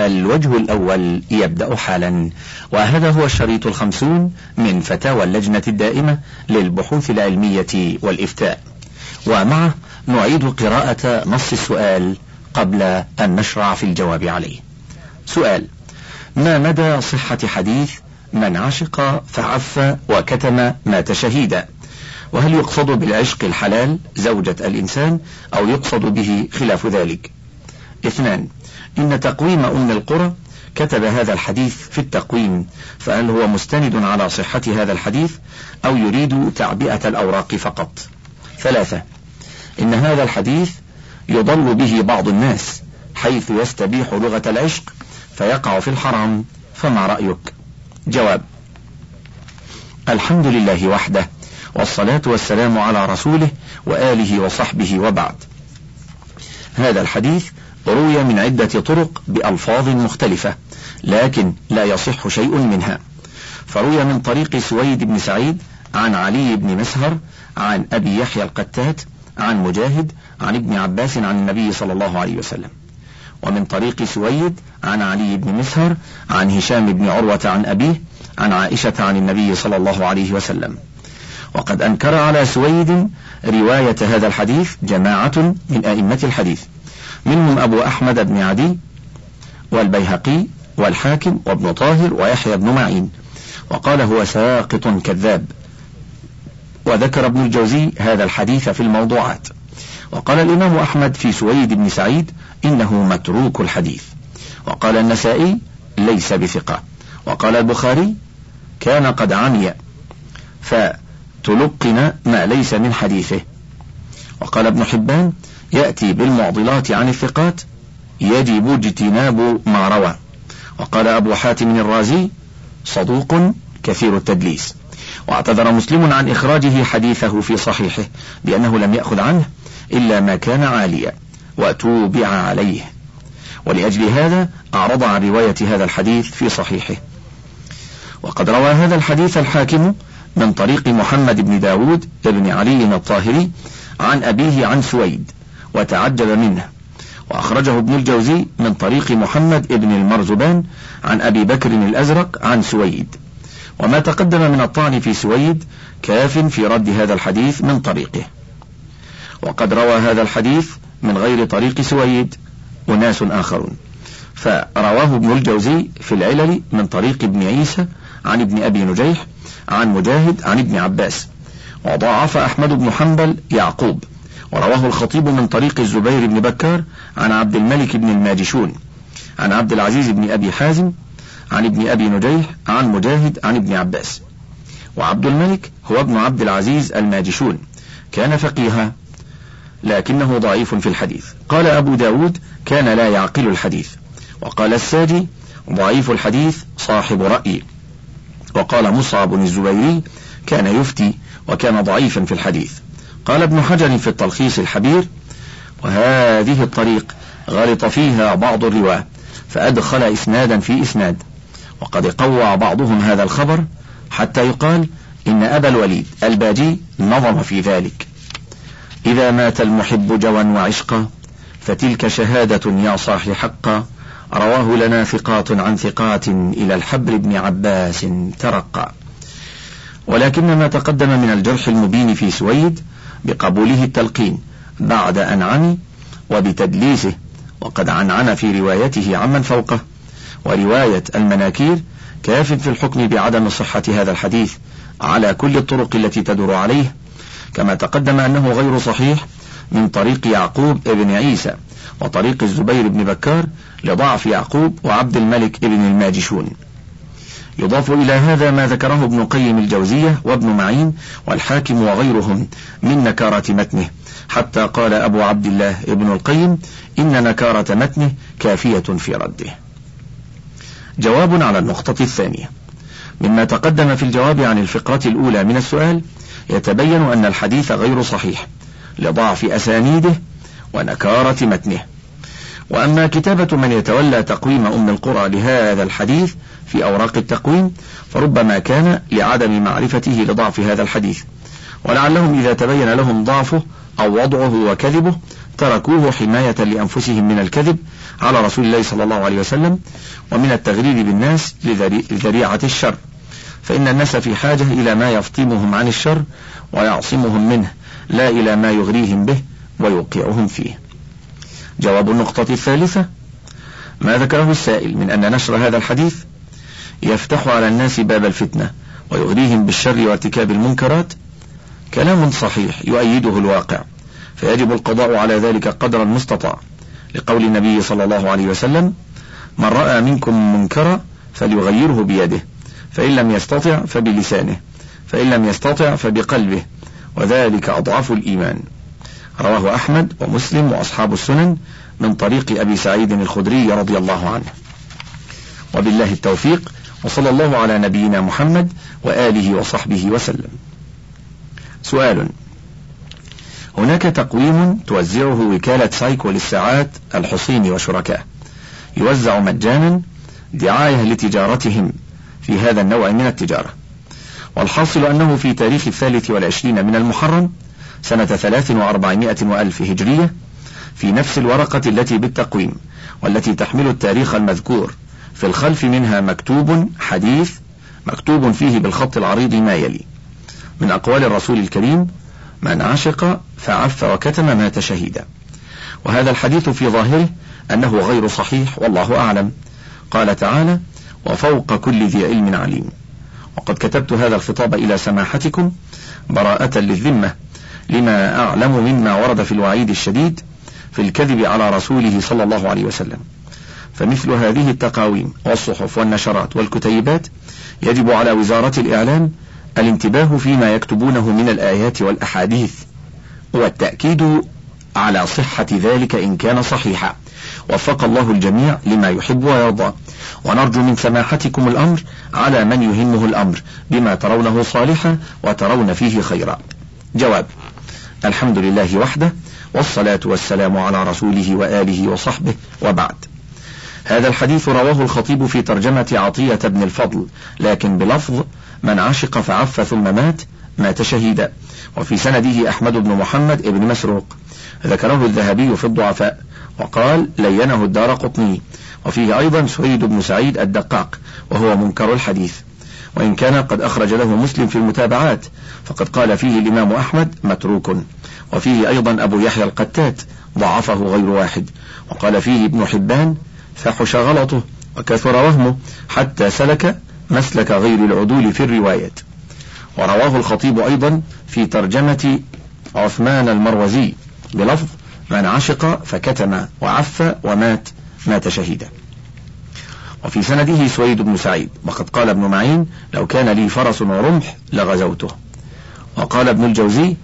الوجه الأول يبدأ حالا. وهذا هو الشريط الخمسون من فتاوى اللجنة الدائمة للبحوث العلمية والإفتاء. ومعه نعيد قراءة نص السؤال قبل أن نشرع في الجواب عليه. سؤال ما مدى صحة حديث من عشق فعف وكتم مات شهيدا؟ وهل يقصد بالعشق الحلال زوجة الإنسان أو يقصد به خلاف ذلك؟ اثنان إن تقويم أم القرى كتب هذا الحديث في التقويم فهل هو مستند على صحة هذا الحديث أو يريد تعبئة الأوراق فقط؟ ثلاثة إن هذا الحديث يضل به بعض الناس حيث يستبيح لغة العشق فيقع في الحرام فما رأيك؟ جواب الحمد لله وحده والصلاة والسلام على رسوله وآله وصحبه وبعد. هذا الحديث روي من عدة طرق بألفاظ مختلفة لكن لا يصح شيء منها. فروي من طريق سويد بن سعيد عن علي بن مسهر عن أبي يحيى القتات عن مجاهد عن ابن عباس عن النبي صلى الله عليه وسلم. ومن طريق سويد عن علي بن مسهر عن هشام بن عروة عن أبيه عن عائشة عن النبي صلى الله عليه وسلم. وقد أنكر على سويد رواية هذا الحديث جماعة من أئمة الحديث منهم أبو أحمد بن عدي والبيهقي والحاكم وابن طاهر ويحيى بن معين وقال هو ساقط كذاب. وذكر ابن الجوزي هذا الحديث في الموضوعات. وقال الإمام أحمد في سويد بن سعيد إنه متروك الحديث. وقال النسائي ليس بثقة. وقال البخاري كان قد عمي فتلقن ما ليس من حديثه. وقال ابن حبان يأتي بالمعضلات عن الثقات يجب اجتناب ما روى. وقال أبو حاتم الرازي صدوق كثير التدليس. واعتذر مسلم عن إخراجه حديثه في صحيحه بأنه لم يأخذ عنه إلا ما كان عاليا وتوبع عليه. ولأجل هذا أعرض عن رواية هذا الحديث في صحيحه. وقد روى هذا الحديث الحاكم من طريق محمد بن داود بن علي الطاهري عن أبيه عن سويد وتعجب منه. وأخرجه ابن الجوزي من طريق محمد بن المرزبان عن أبي بكر الأزرق عن سويد. وما تقدم من الطعن في سويد كاف في رد هذا الحديث من طريقه. وقد روى هذا الحديث من غير طريق سويد أناس آخرون. فرواه ابن الجوزي في العلل من طريق ابن عيسى عن ابن أبي نجيح عن مجاهد عن ابن عباس. وضاعف أحمد بن حنبل يعقوب. ورواه الخطيب من طريق الزبير بن بكار عن عبد الملك بن الماجشون. عن عبد العزيز بن أبي حازم عن ابن أبي نجيح عن مجاهد عن ابن عباس. وعبد الملك هو ابن عبد العزيز الماجشون. كان فقيها لكنه ضعيف في الحديث. قال أبو داود كان لا يعقل الحديث. وقال الساجي ضعيف الحديث صاحب رأي وقال مصعب الزبيري كان يفتي وكان ضعيفا في الحديث. قال ابن حجر في التلخيص الحبير وهذه الطريق غلط فيها بعض الرواة فأدخل إسنادا في إسناد وقد قوى بعضهم هذا الخبر حتى يقال إن أبا الوليد الباجي نظم في ذلك. إذا مات المحب جوا وعشقا فتلك شهادة يا صاح حقا رواه لنا ثقات عن ثقات إلى الحبر بن عباس ترقى. ولكن ما تقدم من الجرح المبين في سويد بقبوله التلقين بعد أن عمي وبتدليسه وقد عنعن في روايته عمن فوقه. ورواية المناكير كاف في الحكم بعدم صحة هذا الحديث على كل الطرق التي تدور عليه. كما تقدم أنه غير صحيح من طريق يعقوب ابن عيسى وطريق الزبير بن بكار لضعف يعقوب وعبد الملك ابن الماجشون. يضاف إلى هذا ما ذكره ابن قيم الجوزية وابن معين والحاكم وغيرهم من نكارة متنه حتى قال أبو عبد الله ابن القيم إن نكارة متنه كافية في رده. جواب على النقطة الثانية. مما تقدم في الجواب عن الفقرة الأولى من السؤال يتبين أن الحديث غير صحيح لضعف أسانيده ونكارة متنه. وأما كتابة من يتولى تقويم أم القرى لهذا الحديث في أوراق التقويم فربما كان لعدم معرفته لضعف هذا الحديث. ولعلهم إذا تبين لهم ضعفه أو وضعه وكذبه تركوه حماية لأنفسهم من الكذب على رسول الله صلى الله عليه وسلم ومن التغرير بالناس لذريعة الشر. فإن الناس في حاجة إلى ما يفطمهم عن الشر ويعصمهم منه لا إلى ما يغريهم به ويوقعهم فيه. جواب النقطة الثالثة ما ذكره السائل من أن نشر هذا الحديث يفتح على الناس باب الفتنة ويغريهم بالشر وارتكاب المنكرات. كلام صحيح يؤيده الواقع فيجب القضاء على ذلك قدر المستطاع. لقول النبي صلى الله عليه وسلم من رأى منكم منكرا فليغيره بيده فإن لم يستطع فبلسانه فإن لم يستطع فبقلبه وذلك أضعف الإيمان. رواه أحمد ومسلم وأصحاب السنن من طريق أبي سعيد الخدري رضي الله عنه. وبالله التوفيق وصلى الله على نبينا محمد وآله وصحبه وسلم. سؤال هناك تقويم توزعه وكالة سايكو للساعات الحصيني وشركاه يوزع مجانا دعاية لتجارتهم في هذا النوع من التجارة. والحاصل أنه في تاريخ الثالث والعشرين من المحرم سنة ثلاث وأربعمائة وألف هجرية في نفس الورقة التي بالتقويم والتي تحمل التاريخ المذكور. في الخلف منها مكتوب حديث مكتوب فيه بالخط العريض ما يلي. من أقوال الرسول الكريم من عشق فعف وكتم مات شهيدا. وهذا الحديث في ظاهره أنه غير صحيح والله أعلم. قال تعالى وفوق كل ذي علم عليم. وقد كتبت هذا الخطاب إلى سماحتكم براءة للذمة. لما أعلم مما ورد في الوعيد الشديد في الكذب على رسوله صلى الله عليه وسلم. فمثل هذه التقاويم والصحف والنشرات والكتيبات يجب على وزارة الإعلام الانتباه فيما يكتبونه من الآيات والأحاديث والتأكيد على صحة ذلك إن كان صحيحا. وفق الله الجميع لما يحب ويرضى. ونرجو من سماحتكم الأمر على من يهمه الأمر بما ترونه صالحا وترون فيه خيرا. جواب الحمد لله وحده والصلاة والسلام على رسوله وآله وصحبه وبعد. هذا الحديث رواه الخطيب في ترجمة عطية بن الفضل لكن بلفظ من عشق فعف ثم مات مات شهيدا. وفي سنده أحمد بن محمد بن مسروق. ذكره الذهبي في الضعفاء وقال لينه الدار قطني. وفيه أيضا سويد بن سعيد الدقاق وهو منكر الحديث. وإن كان قد أخرج له مسلم في المتابعات فقد قال فيه الإمام أحمد متروك. وفيه أيضا أبو يحيى القتات ضعفه غير واحد. وقال فيه ابن حبان فحش غلطه وكثر وهمه حتى سلك مسلك غير العدول في الرواية ورواه الخطيب أيضا في ترجمة عثمان المروزي بلفظ من عشق فكتم وعف ومات مات شهيدا. وفي سنده سويد بن سعيد وقد قال ابن معين لو كان لي فرس ورمح لغزوته. وقال ابن الجوزي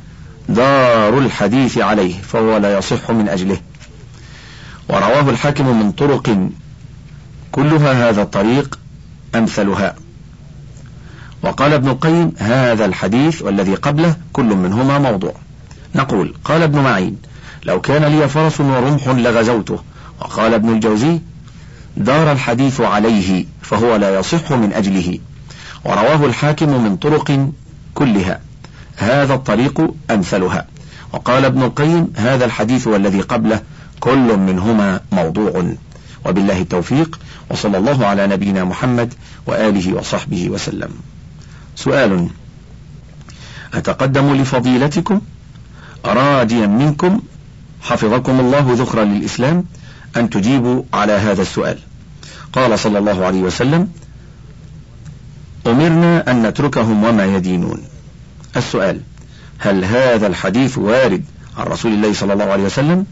دار الحديث عليه فهو لا يصح من أجله. ورواه الحاكم من طرق كلها هذا الطريق أمثلها. وقال ابن القيم هذا الحديث والذي قبله كل منهما موضوع. نقول قال ابن معين لو كان لي فرس ورمح لغزوته. وقال ابن الجوزي دار الحديث عليه فهو لا يصح من أجله. ورواه الحاكم من طرق كلها. هذا الطريق أمثلها. وقال ابن القيم هذا الحديث والذي قبله. كل منهما موضوع. وبالله التوفيق. وصلى الله على نبينا محمد وآله وصحبه وسلم. سؤال. أتقدم لفضيلتكم؟ راجيا منكم؟ حفظكم الله ذخرا للإسلام؟ أن تجيبوا على هذا السؤال. قال صلى الله عليه وسلم أمرنا أن نتركهم وما يدينون. السؤال هل هذا الحديث وارد عن رسول الله صلى الله عليه وسلم؟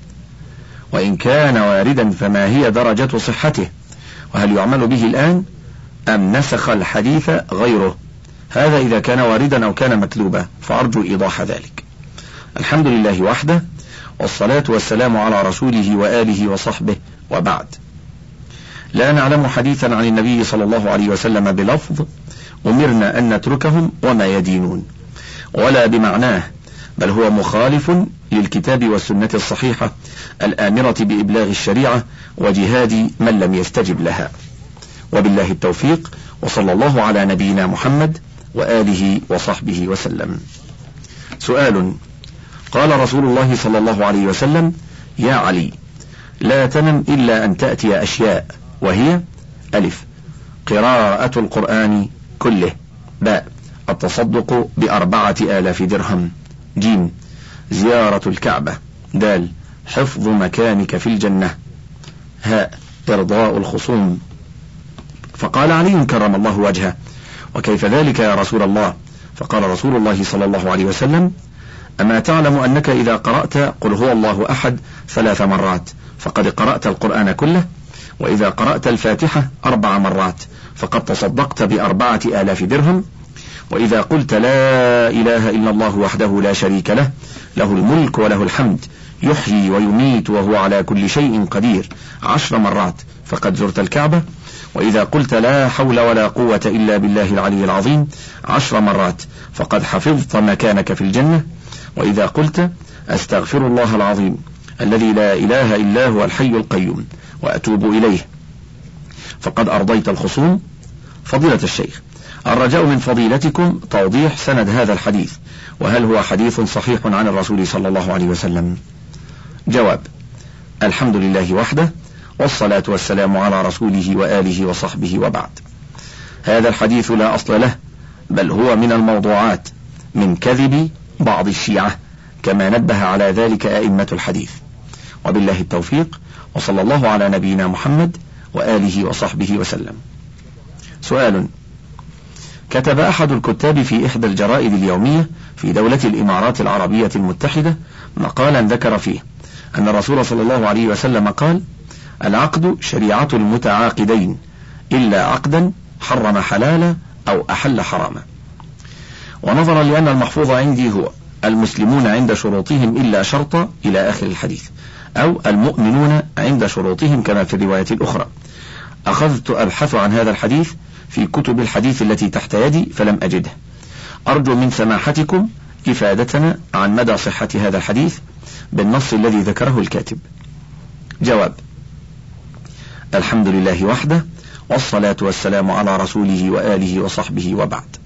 وإن كان واردا فما هي درجة صحته؟ وهل يعمل به الآن؟ أم نسخ الحديث غيره؟ هذا إذا كان واردا أو كان مكذوبا فأرجو إيضاح ذلك. الحمد لله وحده والصلاة والسلام على رسوله وآله وصحبه وبعد. لا نعلم حديثا عن النبي صلى الله عليه وسلم بلفظ أمرنا أن نتركهم وما يدينون ولا بمعناه بل هو مخالف للكتاب والسنة الصحيحة الآمرة بإبلاغ الشريعة وجهاد من لم يستجب لها. وبالله التوفيق وصلى الله على نبينا محمد وآله وصحبه وسلم. سؤال قال رسول الله صلى الله عليه وسلم يا علي لا تنم إلا أن تأتي أشياء وهي ألف قراءة القرآن كله باء التصدق بأربعة آلاف درهم جيم زيارة الكعبة دال حفظ مكانك في الجنة هاء إرضاء الخصوم. فقال علي كرم الله وجهه وكيف ذلك يا رسول الله؟ فقال رسول الله صلى الله عليه وسلم أما تعلم أنك إذا قرأت قل هو الله أحد ثلاث مرات فقد قرأت القرآن كله وإذا قرأت الفاتحة أربع مرات فقد تصدقت بأربعة آلاف درهم وإذا قلت لا إله إلا الله وحده لا شريك له له الملك وله الحمد يحيي ويميت وهو على كل شيء قدير. عشر مرات فقد زرت الكعبة وإذا قلت لا حول ولا قوة إلا بالله العلي العظيم عشر مرات فقد حفظت مكانك في الجنة. وإذا قلت أستغفر الله العظيم الذي لا إله إلا هو الحي القيوم وأتوب إليه. فقد أرضيت الخصوم. فضيلة الشيخ الرجاء من فضيلتكم توضيح سند هذا الحديث وهل هو حديث صحيح عن الرسول صلى الله عليه وسلم؟ جواب الحمد لله وحده والصلاة والسلام على رسوله وآله وصحبه وبعد. هذا الحديث لا أصل له بل هو من الموضوعات من كذب بعض الشيعة كما نبه على ذلك أئمة الحديث. وبالله التوفيق وصلى الله على نبينا محمد وآله وصحبه وسلم. سؤال كتب أحد الكتاب في إحدى الجرائد اليومية في دولة الإمارات العربية المتحدة مقالا ذكر فيه أن الرسول صلى الله عليه وسلم قال العقد شريعة المتعاقدين إلا عقدا حرم حلالا أو أحل حراما. ونظرا لأن المحفوظ عندي هو المسلمون عند شروطهم إلا شرطا إلى آخر الحديث أو المؤمنون عند شروطهم كما في الرواية الأخرى. أخذت أبحث عن هذا الحديث في كتب الحديث التي تحت يدي فلم أجده. أرجو من سماحتكم إفادتنا عن مدى صحة هذا الحديث بالنص الذي ذكره الكاتب. جواب الحمد لله وحده والصلاة والسلام على رسوله وآله وصحبه وبعد.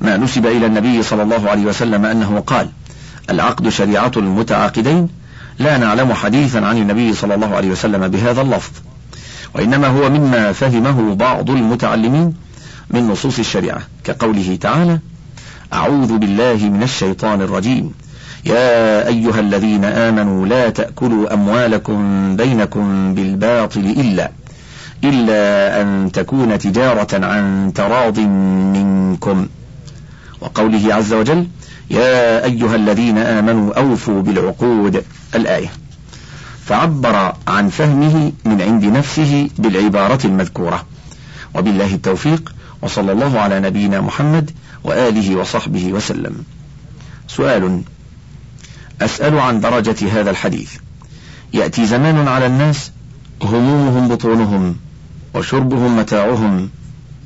ما نسب إلى النبي صلى الله عليه وسلم أنه قال العقد شريعة المتعاقدين لا نعلم حديثا عن النبي صلى الله عليه وسلم بهذا اللفظ وإنما هو مما فهمه بعض المتعلمين من نصوص الشريعة كقوله تعالى أعوذ بالله من الشيطان الرجيم. يا أيها الذين آمنوا لا تأكلوا أموالكم بينكم بالباطل إلا إلا أن تكون تجارة عن تراض منكم. وقوله عز وجل يا أيها الذين آمنوا أوفوا بالعقود الآية. فعبر عن فهمه من عند نفسه بالعبارة المذكورة. وبالله التوفيق وصلى الله على نبينا محمد وآله وصحبه وسلم. سؤال. أسأل عن درجة هذا الحديث. يأتي زمان على الناس همومهم بطونهم وشربهم متاعهم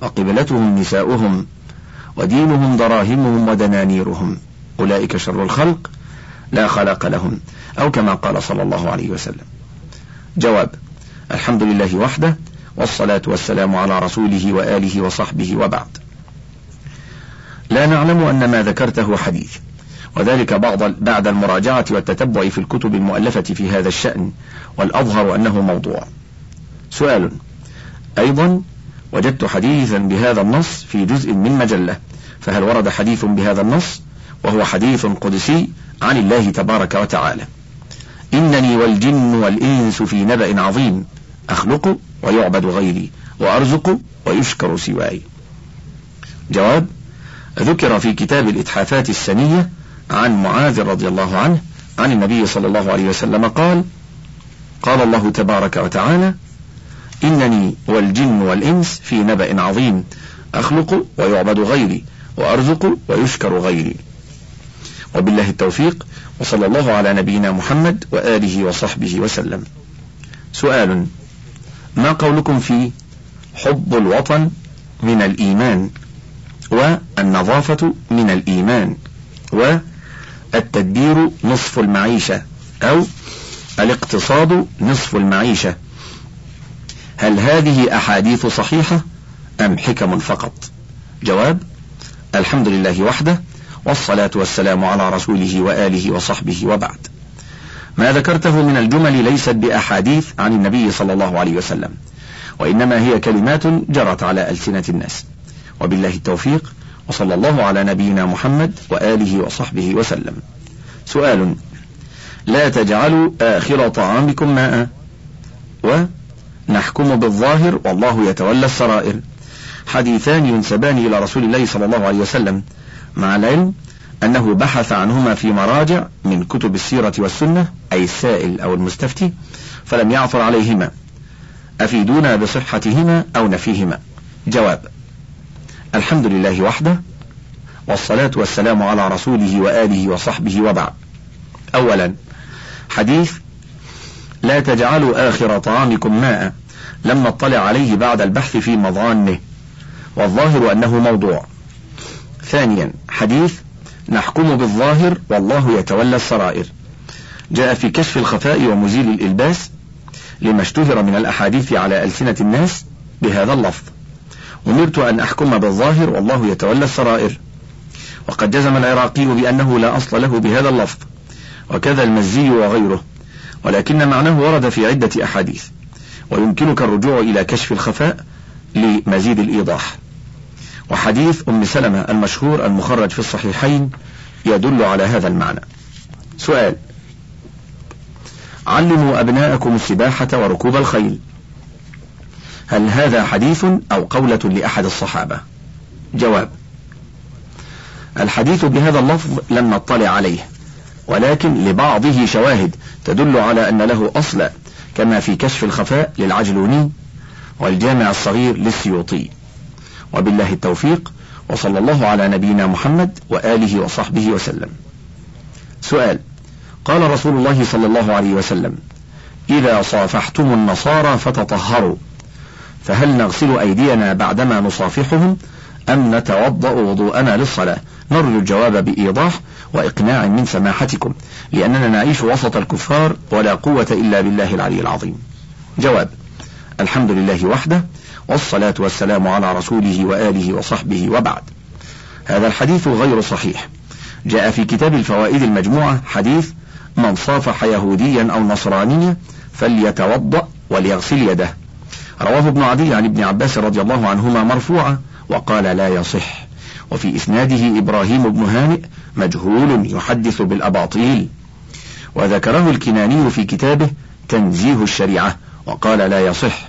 وقبلتهم نساؤهم ودينهم دراهمهم ودنانيرهم. أولئك شر الخلق لا خلاق لهم أو كما قال صلى الله عليه وسلم. جواب الحمد لله وحده والصلاة والسلام على رسوله وآله وصحبه وبعد. لا نعلم أن ما ذكرته حديث وذلك بعض بعد المراجعة والتتبع في الكتب المؤلفة في هذا الشأن والأظهر أنه موضوع. سؤال أيضا وجدت حديثا بهذا النص في جزء من مجلة. فهل ورد حديث بهذا النص؟ وهو حديث قدسي عن الله تبارك وتعالى. إنني والجن والإنس في نبأ عظيم أخلق ويعبد غيري وأرزق ويشكر سواي. جواب ذكر في كتاب الإتحافات السنية عن معاذ رضي الله عنه عن النبي صلى الله عليه وسلم قال قال الله تبارك وتعالى إنني والجن والإنس في نبأ عظيم أخلق ويعبد غيري وأرزق ويشكر غيري. وبالله التوفيق وصلى الله على نبينا محمد وآله وصحبه وسلم. سؤال ما قولكم في حب الوطن من الإيمان؟ والنظافة من الإيمان؟ والتدبير نصف المعيشة؟ أو الاقتصاد نصف المعيشة؟ هل هذه أحاديث صحيحة أم حكم فقط؟ جواب الحمد لله وحده والصلاة والسلام على رسوله وآله وصحبه وبعد. ما ذكرته من الجمل ليست بأحاديث عن النبي صلى الله عليه وسلم وإنما هي كلمات جرت على ألسنة الناس. وبالله التوفيق وصلى الله على نبينا محمد وآله وصحبه وسلم. سؤال لا تجعلوا آخر طعامكم ماء؟ ونحكم بالظاهر والله يتولى السرائر. حديثان ينسبان إلى رسول الله صلى الله عليه وسلم مع العلم أنه بحث عنهما في مراجع من كتب السيرة والسنة أي السائل أو المستفتي فلم يعثر عليهما. أفيدونا بصحتهما أو نفيهما؟ جواب الحمد لله وحده والصلاة والسلام على رسوله وآله وصحبه وبعد. أولا حديث لا تجعلوا آخر طعامكم ماء. لم نطلع عليه بعد البحث في مظانه. والظاهر أنه موضوع. ثانيا حديث نحكم بالظاهر والله يتولى السرائر. جاء في كشف الخفاء ومزيل الإلباس لما اشتهر من الأحاديث على ألسنة الناس بهذا اللفظ. أمرت أن أحكم بالظاهر والله يتولى السرائر. وقد جزم العراقي بأنه لا أصل له بهذا اللفظ. وكذا المزي وغيره. ولكن معناه ورد في عدة أحاديث. ويمكنك الرجوع إلى كشف الخفاء لمزيد الإيضاح. وحديث أم سلمة المشهور المخرج في الصحيحين يدل على هذا المعنى. سؤال علموا أبناءكم السباحة وركوب الخيل. هل هذا حديث أو قولة لأحد الصحابة؟ جواب الحديث بهذا اللفظ لم نطلع عليه. ولكن لبعضه شواهد تدل على أن له أصلا كما في كشف الخفاء للعجلوني والجامع الصغير للسيوطي. وبالله التوفيق وصلى الله على نبينا محمد وآله وصحبه وسلم. سؤال قال رسول الله صلى الله عليه وسلم إذا صافحتم النصارى فتطهروا فهل نغسل أيدينا بعدما نصافحهم أم نتوضأ وضوءنا للصلاة؟ نرجو الجواب بإيضاح وإقناع من سماحتكم لأننا نعيش وسط الكفار ولا قوة إلا بالله العلي العظيم. جواب الحمد لله وحده والصلاة والسلام على رسوله وآله وصحبه وبعد. هذا الحديث غير صحيح. جاء في كتاب الفوائد المجموعة حديث من صافح يهوديا أو نصرانيا فليتوضأ وليغسل يده. رواه ابن عدي عن ابن عباس رضي الله عنهما مرفوعا وقال لا يصح. وفي إسناده إبراهيم بن هانئ مجهول يحدث بالأباطيل. وذكره الكناني في كتابه تنزيه الشريعة وقال لا يصح.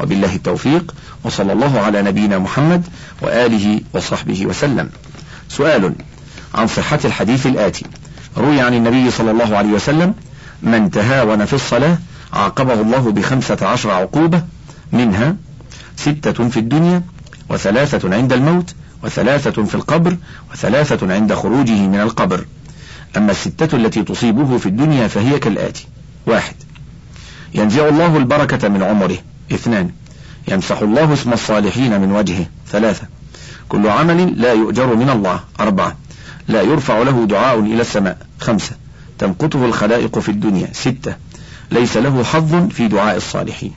وبالله التوفيق وصلى الله على نبينا محمد وآله وصحبه وسلم. سؤال عن صحة الحديث الآتي. روي عن النبي صلى الله عليه وسلم من تهاون في الصلاة عاقبه الله بخمسة عشر عقوبة منها ستة في الدنيا وثلاثة عند الموت وثلاثة في القبر وثلاثة عند خروجه من القبر. أما الستة التي تصيبه في الدنيا فهي كالآتي. واحد. ينزع الله البركة من عمره. اثنان. يمسح الله اسم الصالحين من وجهه. ثلاثة. كل عمل لا يؤجر من الله. أربعة. لا يرفع له دعاء إلى السماء. خمسة. تمقته الخلائق في الدنيا. ستة. ليس له حظ في دعاء الصالحين.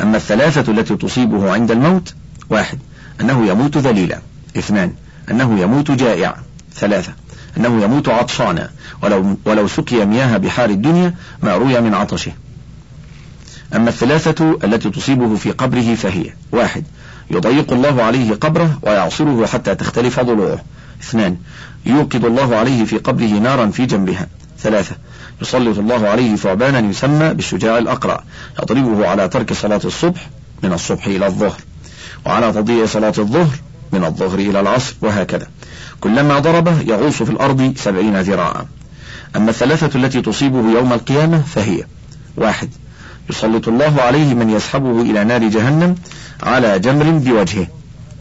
أما الثلاثة التي تصيبه عند الموت. واحد. أنه يموت ذليلا. اثنان. أنه يموت جائعا. ثلاثة. أنه يموت عطشانا. ولو, ولو سقي مياه بحار الدنيا ما روي من عطشه. أما الثلاثة التي تصيبه في قبره فهي. واحد. يضيق الله عليه قبره ويعصره حتى تختلف ضلوعه. اثنان. يوقد الله عليه في قبره نارا في جنبها. ثلاثة. يسلط الله عليه ثعبانا يسمى بالشجاع الأقرع. يضربه على ترك صلاة الصبح من الصبح إلى الظهر. وعلى تضييع صلاة الظهر من الظهر إلى العصر وهكذا. كلما ضربه يغوص في الأرض سبعين ذراعا. أما الثلاثة التي تصيبه يوم القيامة فهي واحد يسلط الله عليه من يسحبه إلى نار جهنم على جمر بوجهه.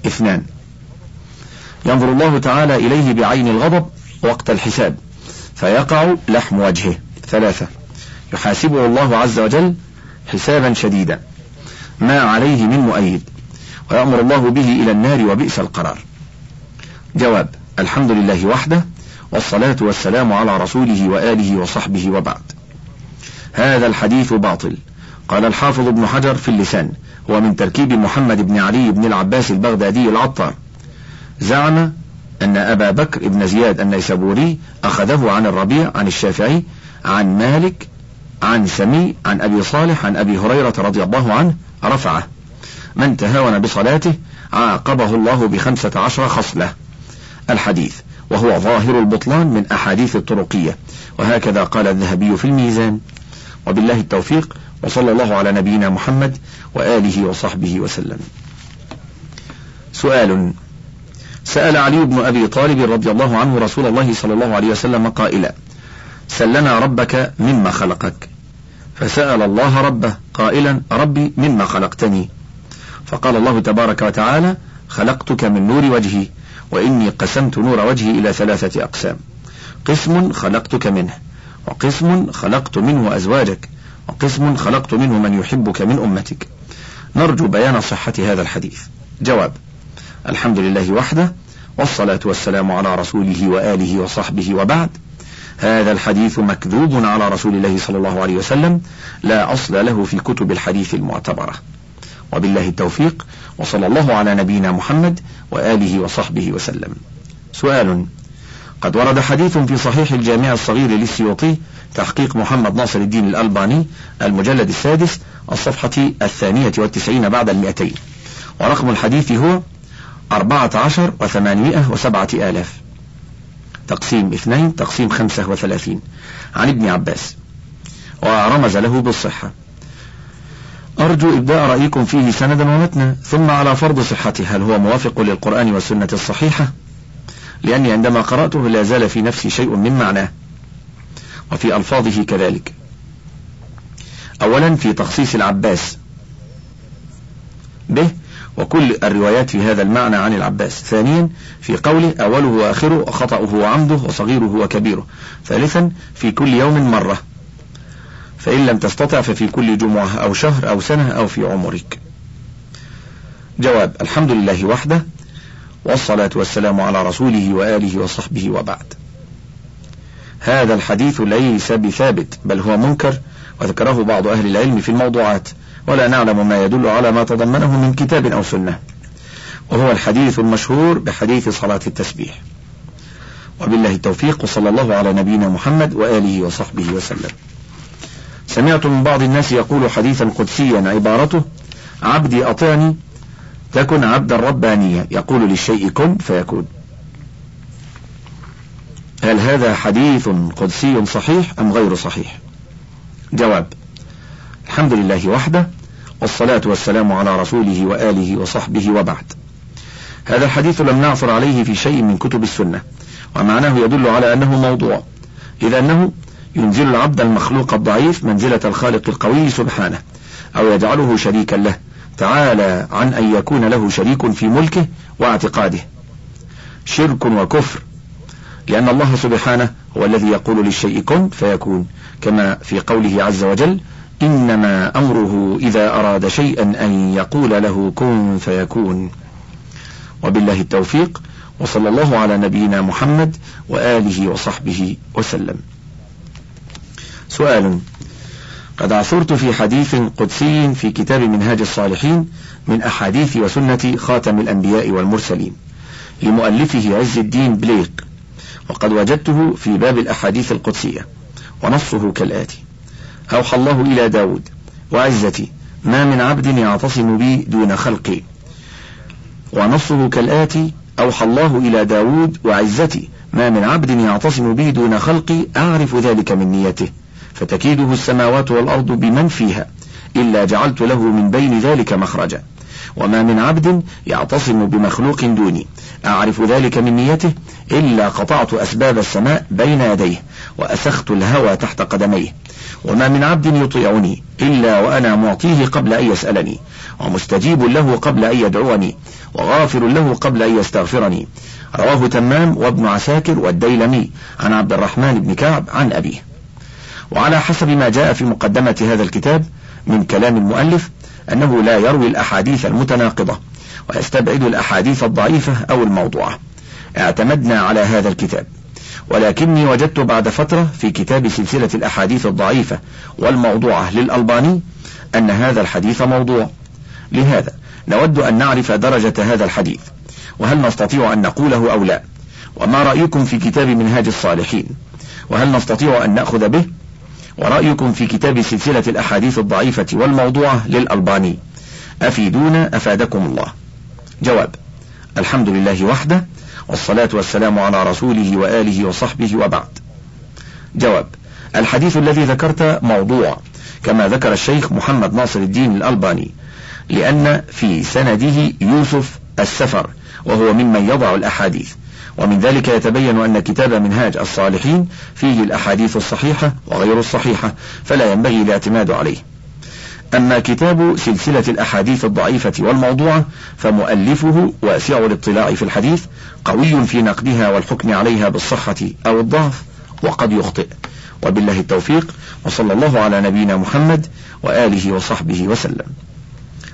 اثنان ينظر الله تعالى إليه بعين الغضب وقت الحساب فيقع لحم وجهه. ثلاثة يحاسبه الله عز وجل حسابا شديدا. ما عليه من مؤيد. ويأمر الله به إلى النار وبئس القرار. جواب الحمد لله وحده والصلاة والسلام على رسوله وآله وصحبه وبعد. هذا الحديث باطل. قال الحافظ ابن حجر في اللسان هو من تركيب محمد بن علي بن العباس البغدادي العطار. زعم أن أبا بكر بن زياد النيسابوري أخذه عن الربيع عن الشافعي عن مالك عن سمي عن أبي صالح عن أبي هريرة رضي الله عنه رفعه. من تهاون بصلاته عاقبه الله بخمسة عشر خصلة. الحديث وهو ظاهر البطلان من أحاديث الطرقية. وهكذا قال الذهبي في الميزان. وبالله التوفيق وصلى الله على نبينا محمد وآله وصحبه وسلم. سؤال. سأل علي بن أبي طالب رضي الله عنه رسول الله صلى الله عليه وسلم قائلا سلنا ربك مما خلقك. فسأل الله ربه قائلا ربي مما خلقتني. فقال الله تبارك وتعالى خلقتك من نور وجهي وإني قسمت نور وجهي إلى ثلاثة أقسام. قسم خلقتك منه وقسم خلقت منه أزواجك وقسم خلقت منه من يحبك من أمتك. نرجو بيان صحة هذا الحديث. جواب الحمد لله وحده والصلاة والسلام على رسوله وآله وصحبه وبعد. هذا الحديث مكذوب على رسول الله صلى الله عليه وسلم لا أصل له في كتب الحديث المعتبرة. وبالله التوفيق وصلى الله على نبينا محمد وآله وصحبه وسلم. سؤال قد ورد حديث في صحيح الجامع الصغير للسيوطي تحقيق محمد ناصر الدين الألباني المجلد السادس الصفحة الثانية والتسعين بعد المئتين. ورقم الحديث هو أربعة عشر وثمانمائة وسبعة آلاف. تقسيم اثنين تقسيم خمسة وثلاثين. عن ابن عباس. ورمز له بالصحة. أرجو إبداء رأيكم فيه سندا ومتنا ثم على فرض صحته هل هو موافق للقرآن والسنة الصحيحة؟ لأني عندما قرأته لا زال في نفسي شيء من معناه وفي ألفاظه كذلك. أولا في تخصيص العباس به وكل الروايات في هذا المعنى عن العباس. ثانيا في قوله أوله وآخره خطأه وعمده وصغيره وكبيره. ثالثا في كل يوم مرة. فإن لم تستطع ففي كل جمعة أو شهر أو سنة أو في عمرك. جواب الحمد لله وحده والصلاة والسلام على رسوله وآله وصحبه وبعد. هذا الحديث ليس بثابت بل هو منكر وذكره بعض أهل العلم في الموضوعات ولا نعلم ما يدل على ما تضمنه من كتاب أو سنة. وهو الحديث المشهور بحديث صلاة التسبيح. وبالله التوفيق وصلى الله على نبينا محمد وآله وصحبه وسلم. سمعت من بعض الناس يقول حديثا قدسيا عبارته عبدي أطعني تكن عبدا ربانيا. يقول للشيء كن فيكون. هل هذا حديث قدسي صحيح أم غير صحيح؟ جواب الحمد لله وحده والصلاة والسلام على رسوله وآله وصحبه وبعد. هذا الحديث لم نعثر عليه في شيء من كتب السنة ومعناه يدل على أنه موضوع إذا أنه ينزل العبد المخلوق الضعيف منزلة الخالق القوي سبحانه أو يجعله شريكا له. تعالى عن أن يكون له شريك في ملكه واعتقاده. شرك وكفر. لأن الله سبحانه هو الذي يقول للشيء كن فيكون. كما في قوله عز وجل إنما أمره إذا أراد شيئا أن يقول له كن فيكون. وبالله التوفيق وصلى الله على نبينا محمد وآله وصحبه وسلم. سؤال. قد عثرت في حديث قدسي في كتاب منهاج الصالحين من أحاديث وسنة خاتم الأنبياء والمرسلين لمؤلفه عز الدين بليق وقد وجدته في باب الأحاديث القدسية ونصه كالآتي أوحى الله إلى داود وعزتي ما من عبد يعتصم بي دون خلقي. ونصه كالآتي أوحى الله إلى داود وعزتي ما من عبد يعتصم بي دون خلقي أعرف ذلك من نيته. فتكيده السماوات والأرض بمن فيها إلا جعلت له من بين ذلك مخرجا. وما من عبد يعتصم بمخلوق دوني. أعرف ذلك من نيته؟ إلا قطعت أسباب السماء بين يديه وأسخت الهوى تحت قدميه. وما من عبد يطيعني؟ إلا وأنا معطيه قبل أن يسألني. ومستجيب له قبل أن يدعوني. وغافر له قبل أن يستغفرني. رواه تمام وابن عساكر والديلمي. عن عبد الرحمن بن كعب عن أبيه. وعلى حسب ما جاء في مقدمة هذا الكتاب من كلام المؤلف أنه لا يروي الأحاديث المتناقضة ويستبعد الأحاديث الضعيفة أو الموضوعة. اعتمدنا على هذا الكتاب. ولكني وجدت بعد فترة في كتاب سلسلة الأحاديث الضعيفة والموضوعة للألباني أن هذا الحديث موضوع. لهذا نود أن نعرف درجة هذا الحديث وهل نستطيع أن نقوله أو لا وما رأيكم في كتاب منهاج الصالحين وهل نستطيع أن نأخذ به؟ ورأيكم في كتاب سلسلة الأحاديث الضعيفة والموضوعة للألباني. أفيدونا أفادكم الله. جواب الحمد لله وحده والصلاة والسلام على رسوله وآله وصحبه وبعد. جواب الحديث الذي ذكرت موضوع كما ذكر الشيخ محمد ناصر الدين الألباني لأن في سنده يوسف السفر وهو ممن يضع الأحاديث. ومن ذلك يتبين أن كتاب منهاج الصالحين فيه الأحاديث الصحيحة وغير الصحيحة فلا ينبغي الاعتماد عليه. أما كتاب سلسلة الأحاديث الضعيفة والموضوعة فمؤلفه واسع الاطلاع في الحديث قوي في نقدها والحكم عليها بالصحة أو الضعف وقد يخطئ. وبالله التوفيق وصلى الله على نبينا محمد وآله وصحبه وسلم.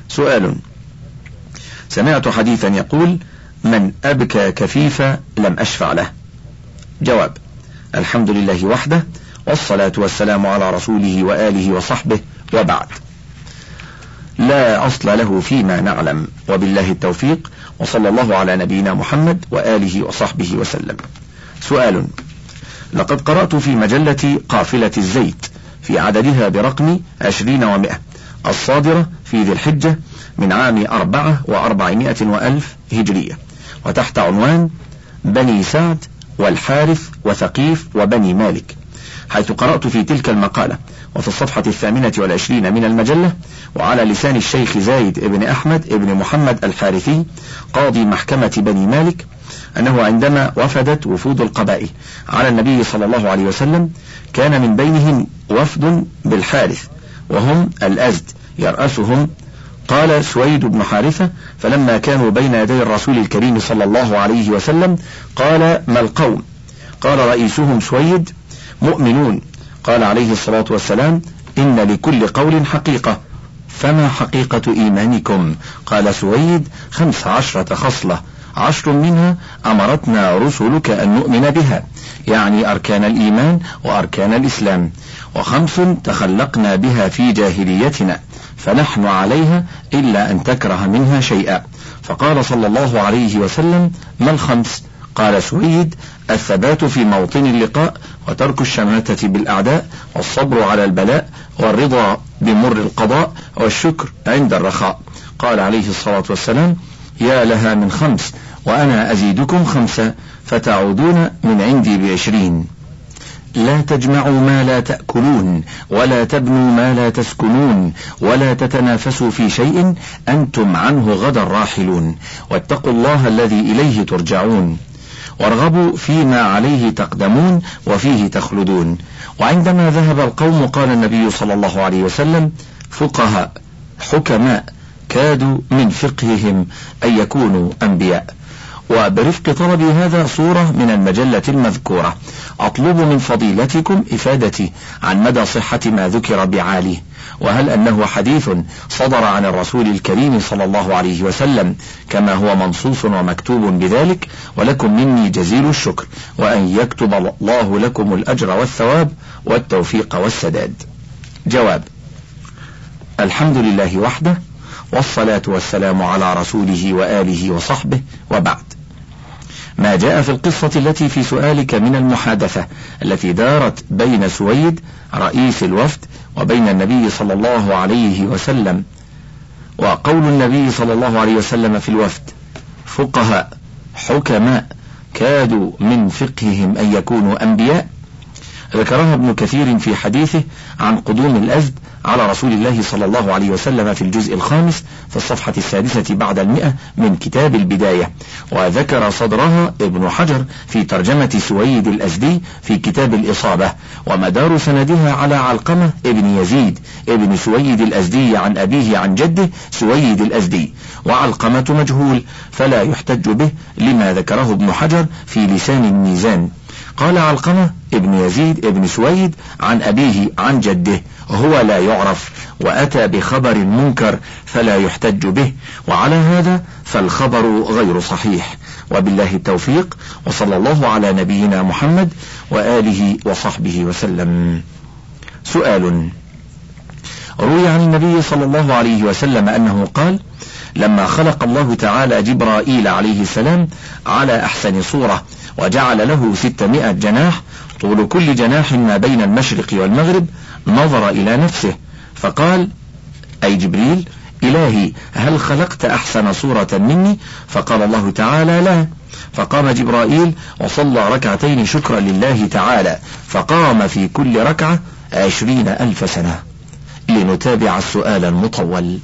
سؤال سمعت حديثا يقول من أبكى كفيفا لم أشفع له. جواب الحمد لله وحده والصلاة والسلام على رسوله وآله وصحبه وبعد. لا أصل له فيما نعلم وبالله التوفيق وصلى الله على نبينا محمد وآله وصحبه وسلم. سؤال لقد قرأت في مجلة قافلة الزيت في عددها برقم عشرين ومائة الصادرة في ذي الحجة من عام أربعة وأربعمائة وألف هجرية. وتحت عنوان بني سعد والحارث وثقيف وبني مالك حيث قرأت في تلك المقالة وفي الصفحة الثامنة والعشرين من المجلة وعلى لسان الشيخ زايد بن أحمد بن محمد الحارثي قاضي محكمة بني مالك أنه عندما وفدت وفود القبائل على النبي صلى الله عليه وسلم كان من بينهم وفد بالحارث وهم الأزد يرأسهم قال سويد بن حارثة فلما كانوا بين يدي الرسول الكريم صلى الله عليه وسلم قال ما القوم؟ قال رئيسهم سويد مؤمنون. قال عليه الصلاة والسلام إن لكل قول حقيقة. فما حقيقة إيمانكم؟ قال سويد خمس عشرة خصلة عشر منها أمرتنا رسلك أن نؤمن بها يعني أركان الإيمان وأركان الإسلام وخمس تخلقنا بها في جاهليتنا. فنحن عليها إلا أن تكره منها شيئا. فقال صلى الله عليه وسلم ما الخمس؟ قال سويد الثبات في موطن اللقاء وترك الشماتة بالأعداء والصبر على البلاء والرضا بمر القضاء والشكر عند الرخاء. قال عليه الصلاة والسلام يا لها من خمس وأنا أزيدكم خمسة فتعودون من عندي بعشرين. لا تجمعوا ما لا تأكلون ولا تبنوا ما لا تسكنون ولا تتنافسوا في شيء أنتم عنه غدا راحلون. واتقوا الله الذي إليه ترجعون. وارغبوا فيما عليه تقدمون وفيه تخلدون. وعندما ذهب القوم قال النبي صلى الله عليه وسلم فقهاء حكماء كادوا من فقههم أن يكونوا أنبياء. وبرفق طلبي هذا صورة من المجلة المذكورة. أطلب من فضيلتكم إفادتي عن مدى صحة ما ذكر بعاليه وهل أنه حديث صدر عن الرسول الكريم صلى الله عليه وسلم كما هو منصوص ومكتوب بذلك؟ ولكم مني جزيل الشكر وأن يكتب الله لكم الأجر والثواب والتوفيق والسداد. جواب الحمد لله وحده والصلاة والسلام على رسوله وآله وصحبه وبعد. ما جاء في القصة التي في سؤالك من المحادثة التي دارت بين سويد رئيس الوفد وبين النبي صلى الله عليه وسلم. وقول النبي صلى الله عليه وسلم في الوفد فقهاء حكماء كادوا من فقههم أن يكونوا أنبياء. ذكرها ابن كثير في حديثه عن قدوم الأزد على رسول الله صلى الله عليه وسلم في الجزء الخامس في الصفحة السادسة بعد المئة من كتاب البداية. وذكر صدرها ابن حجر في ترجمة سويد الأزدي في كتاب الإصابة. ومدار سندها على علقمة ابن يزيد ابن سويد الأزدي عن أبيه عن جده سويد الأزدي. وعلقمة مجهول فلا يحتج به لما ذكره ابن حجر في لسان الميزان. قال علقمة ابن يزيد ابن سويد عن أبيه عن جده هو لا يعرف وأتى بخبر منكر فلا يحتج به وعلى هذا فالخبر غير صحيح. وبالله التوفيق وصلى الله على نبينا محمد وآله وصحبه وسلم. سؤال روي عن النبي صلى الله عليه وسلم أنه قال لما خلق الله تعالى جبرائيل عليه السلام على أحسن صورة وجعل له ستمائة جناح طول كل جناح ما بين المشرق والمغرب نظر إلى نفسه فقال أي جبريل إلهي هل خلقت أحسن صورة مني؟ فقال الله تعالى لا. فقام جبرائيل وصلى ركعتين شكرا لله تعالى فقام في كل ركعة عشرين ألف سنة. لنتابع السؤال المطول.